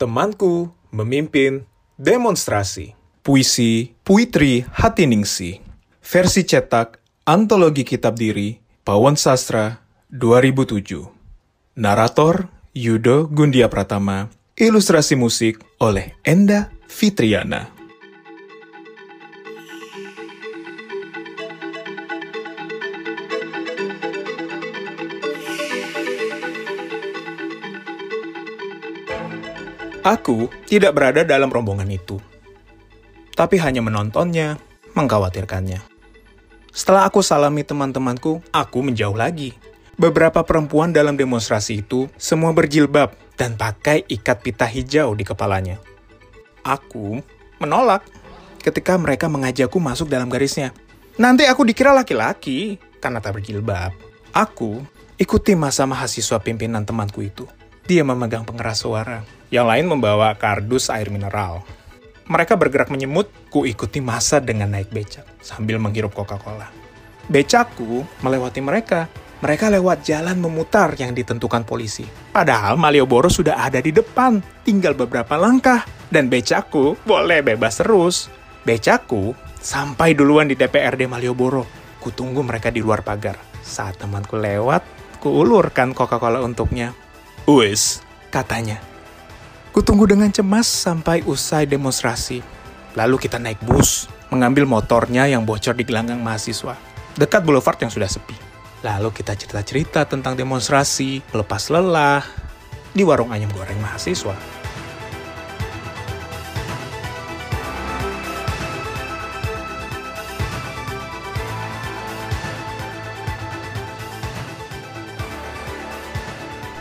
Temanku memimpin demonstrasi. Puisi Puitri Hatiningsi. Versi cetak Antologi Kitab Diri Pawon Sastra 2007. Narator Yudo Gundia Pratama. Ilustrasi musik oleh Enda Fitriana. Aku tidak berada dalam rombongan itu, tapi hanya menontonnya, mengkhawatirkannya. Setelah aku salami teman-temanku, aku menjauh lagi. Beberapa perempuan dalam demonstrasi itu semua berjilbab dan pakai ikat pita hijau di kepalanya. Aku menolak ketika mereka mengajakku masuk dalam garisnya. Nanti aku dikira laki-laki karena tak berjilbab. Aku ikuti masa mahasiswa pimpinan temanku itu. Dia memegang pengeras suara. Yang lain membawa kardus air mineral. Mereka bergerak menyemut, ku ikuti masa dengan naik becak sambil menghirup Coca-Cola. Becakku melewati mereka. Mereka lewat jalan memutar yang ditentukan polisi. Padahal Malioboro sudah ada di depan, tinggal beberapa langkah. Dan becakku boleh bebas terus. Becakku sampai duluan di DPRD Malioboro. Kutunggu mereka di luar pagar. Saat temanku lewat, kuulurkan Coca-Cola untuknya. Wes, katanya. Kutunggu dengan cemas sampai usai demonstrasi. Lalu kita naik bus, mengambil motornya yang bocor di gelanggang mahasiswa, dekat boulevard yang sudah sepi. Lalu kita cerita-cerita tentang demonstrasi, melepas lelah, di warung ayam goreng mahasiswa.